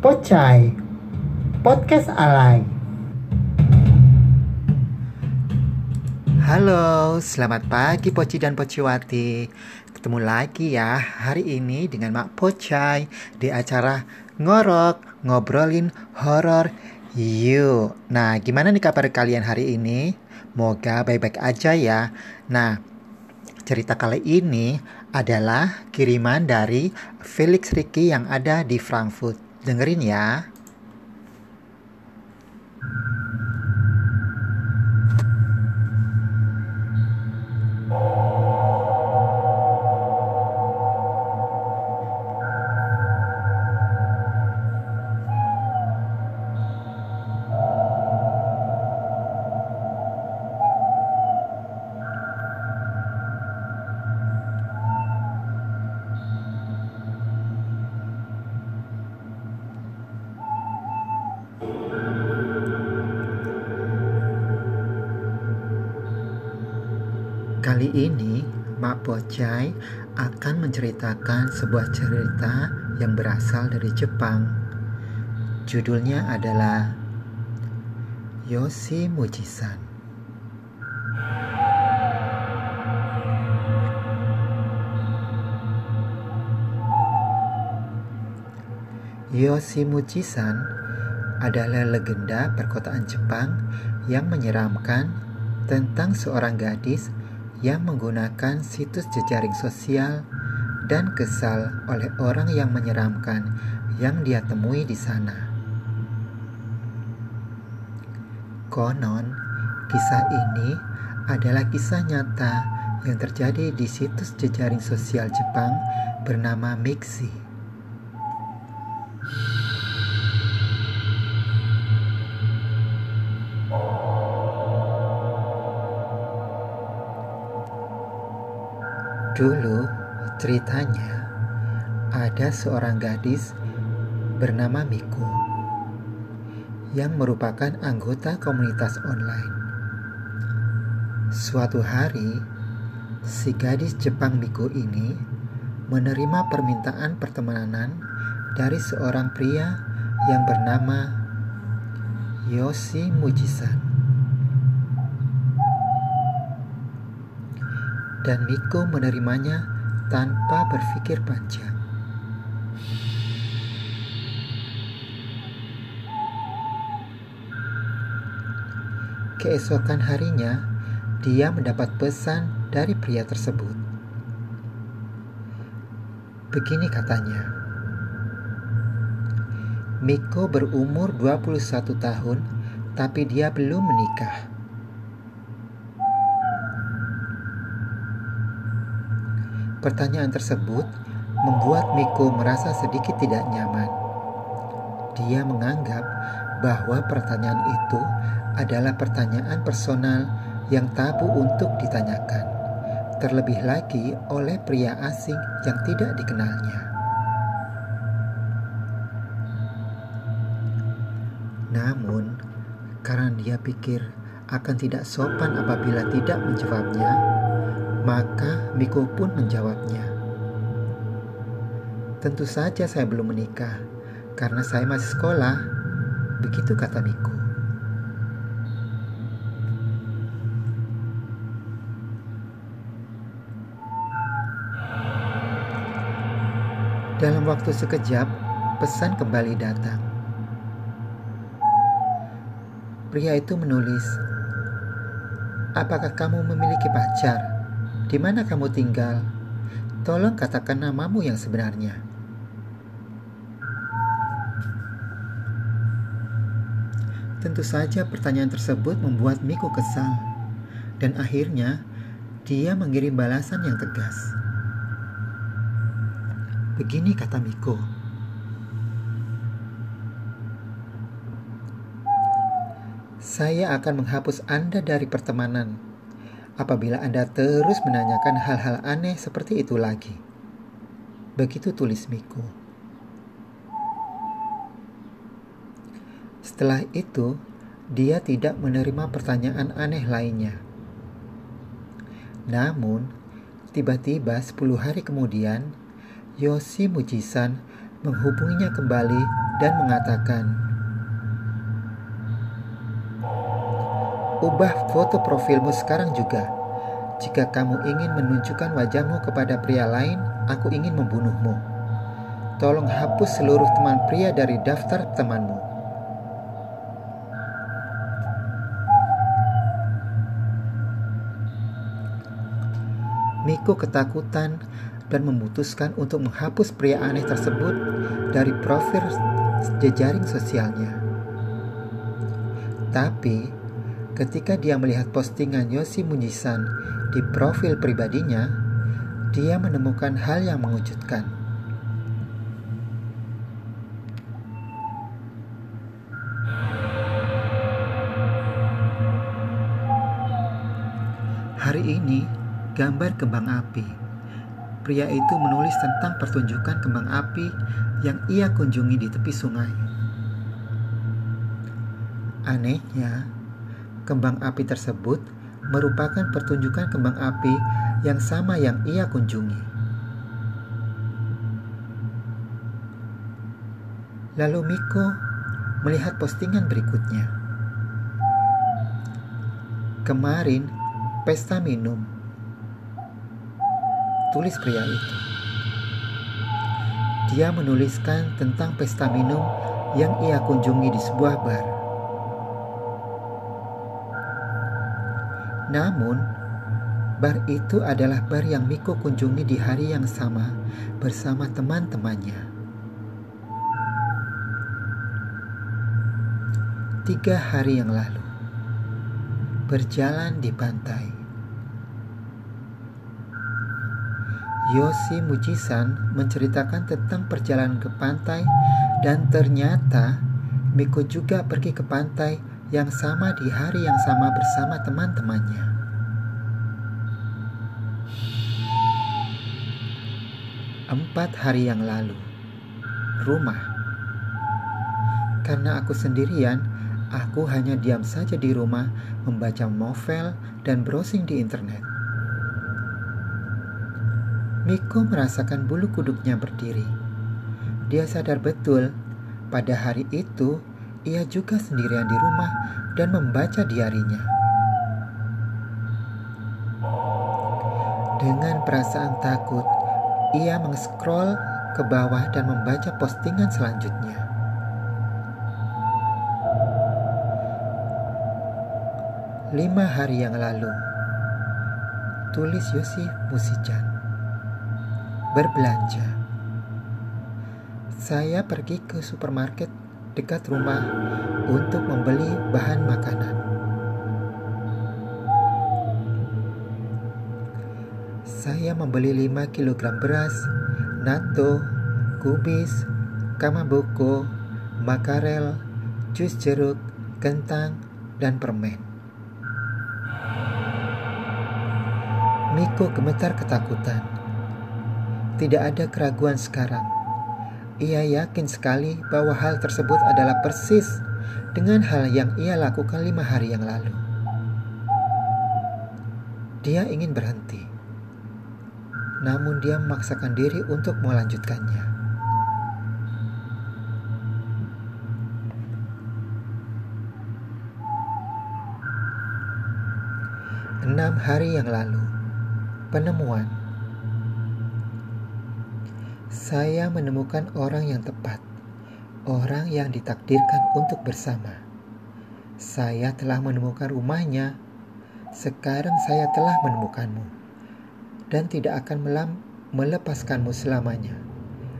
Pocai. Podcast Alay. Halo, selamat pagi Poci dan Pociwati. Ketemu lagi ya hari ini dengan Mak Pocai Di acara Ngorok Ngobrolin Horor Yuk. Nah gimana nih kabar kalian hari ini? Moga baik-baik aja ya. Nah cerita kali ini adalah kiriman dari Felix Ricky yang ada di Frankfurt. Dengerin ya. Kali ini, Mak Pocai akan menceritakan sebuah cerita yang berasal dari Jepang. Judulnya adalah Yoshi Mujisan. Yoshi Mujisan adalah legenda perkotaan Jepang yang menyeramkan tentang seorang gadis yang menggunakan situs jejaring sosial dan kesal oleh orang yang menyeramkan yang dia temui di sana. Konon, kisah ini adalah kisah nyata yang terjadi di situs jejaring sosial Jepang bernama Mixi. Dulu ceritanya ada seorang gadis bernama Miku yang merupakan anggota komunitas online. Suatu hari, si gadis Jepang Miku ini menerima permintaan pertemanan dari seorang pria yang bernama Yoshi Mujisan. Dan Miko menerimanya tanpa berpikir panjang. Keesokan harinya, dia mendapat pesan dari pria tersebut. Begini katanya. Miko berumur 21 tahun, tapi dia belum menikah. Pertanyaan tersebut membuat Miko merasa sedikit tidak nyaman. Dia menganggap bahwa pertanyaan itu adalah pertanyaan personal yang tabu untuk ditanyakan, terlebih lagi oleh pria asing yang tidak dikenalnya. Namun, karena dia pikir akan tidak sopan apabila tidak menjawabnya, maka Miko pun menjawabnya. Tentu saja saya belum menikah karena saya masih sekolah. Begitu kata Miko. Dalam waktu sekejap, pesan kembali datang. Pria itu menulis, "Apakah kamu memiliki pacar?" Di mana kamu tinggal? Tolong katakan namamu yang sebenarnya. Tentu saja pertanyaan tersebut membuat Miko kesal. Dan akhirnya dia mengirim balasan yang tegas. Begini kata Miko. Saya akan menghapus Anda dari pertemanan apabila Anda terus menanyakan hal-hal aneh seperti itu lagi. Begitu tulis Miko. Setelah itu, dia tidak menerima pertanyaan aneh lainnya. Namun, tiba-tiba 10 hari kemudian, Yoshi Mujisan menghubunginya kembali dan mengatakan, Ubah foto profilmu sekarang juga. Jika kamu ingin menunjukkan wajahmu kepada pria lain, aku ingin membunuhmu. Tolong hapus seluruh teman pria dari daftar temanmu. Miko ketakutan dan memutuskan untuk menghapus pria aneh tersebut dari profil jejaring sosialnya. Tapi Ketika dia melihat postingan Yosi Munjisan di profil pribadinya, dia menemukan hal yang mengejutkan. Hari ini, gambar kembang api. Pria itu menulis tentang pertunjukan kembang api yang ia kunjungi di tepi sungai. Anehnya, Kembang api tersebut merupakan pertunjukan kembang api yang sama yang ia kunjungi. Lalu Miko melihat postingan berikutnya. Kemarin pesta minum. Tulis pria itu. Dia menuliskan tentang pesta minum yang ia kunjungi di sebuah bar. Namun, bar itu adalah bar yang Miko kunjungi di hari yang sama bersama teman-temannya. Tiga hari yang lalu, berjalan di pantai. Yosi Mujisan menceritakan tentang perjalanan ke pantai dan ternyata Miko juga pergi ke pantai yang sama di hari yang sama bersama teman-temannya. Empat hari yang lalu, rumah. Karena aku sendirian, aku hanya diam saja di rumah membaca novel dan browsing di internet. Miko merasakan bulu kuduknya berdiri. Dia sadar betul pada hari itu ia juga sendirian di rumah dan membaca diarinya. Dengan perasaan takut, ia mengscroll ke bawah dan membaca postingan selanjutnya. Lima hari yang lalu, tulis Yosif Musijan. Berbelanja. Saya pergi ke supermarket dekat rumah untuk membeli bahan makanan. Saya membeli 5 kg beras, natto, kubis, kamaboko, makarel, jus jeruk, kentang, dan permen. Miko gemetar ketakutan. Tidak ada keraguan sekarang ia yakin sekali bahwa hal tersebut adalah persis dengan hal yang ia lakukan lima hari yang lalu. Dia ingin berhenti, namun dia memaksakan diri untuk melanjutkannya. Enam hari yang lalu, penemuan saya menemukan orang yang tepat, orang yang ditakdirkan untuk bersama. Saya telah menemukan rumahnya. Sekarang saya telah menemukanmu dan tidak akan melepaskanmu selamanya.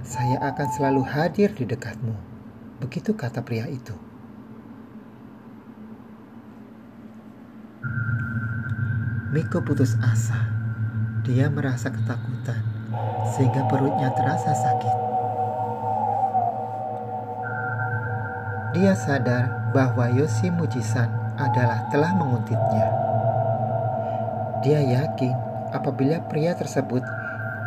Saya akan selalu hadir di dekatmu. Begitu kata pria itu. Miko putus asa. Dia merasa ketakutan sehingga perutnya terasa sakit. Dia sadar bahwa Yosi Mujisan adalah telah menguntitnya. Dia yakin apabila pria tersebut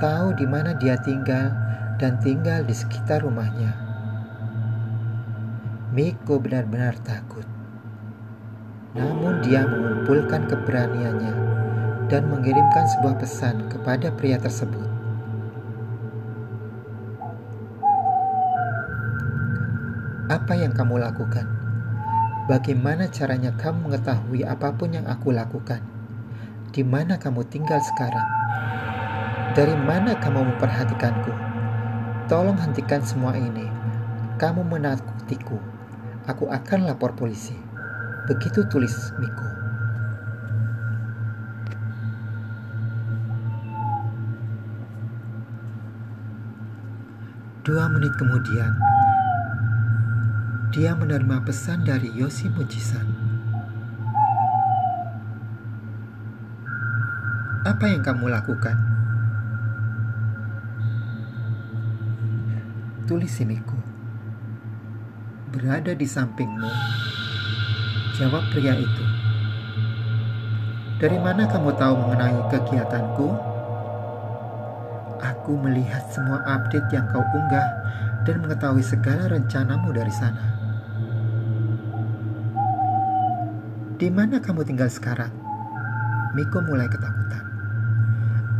tahu di mana dia tinggal dan tinggal di sekitar rumahnya. Miko benar-benar takut. Namun dia mengumpulkan keberaniannya dan mengirimkan sebuah pesan kepada pria tersebut. Apa yang kamu lakukan? Bagaimana caranya kamu mengetahui apa pun yang aku lakukan? Di mana kamu tinggal sekarang? Dari mana kamu memperhatikanku? Tolong hentikan semua ini. Kamu menakutiku. Aku akan lapor polisi. Begitu tulis Miko. Dua menit kemudian, dia menerima pesan dari Yosi Mujisan. Apa yang kamu lakukan? Tulis Miko. Berada di sampingmu. Jawab pria itu. Dari mana kamu tahu mengenai kegiatanku? Aku melihat semua update yang kau unggah dan mengetahui segala rencanamu dari sana. Di mana kamu tinggal sekarang? Miko mulai ketakutan.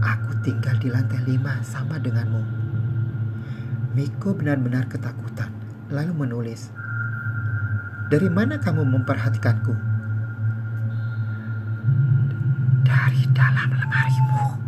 Aku tinggal di lantai lima sama denganmu. Miko benar-benar ketakutan, lalu menulis. Dari mana kamu memperhatikanku? Dari dalam lemarimu.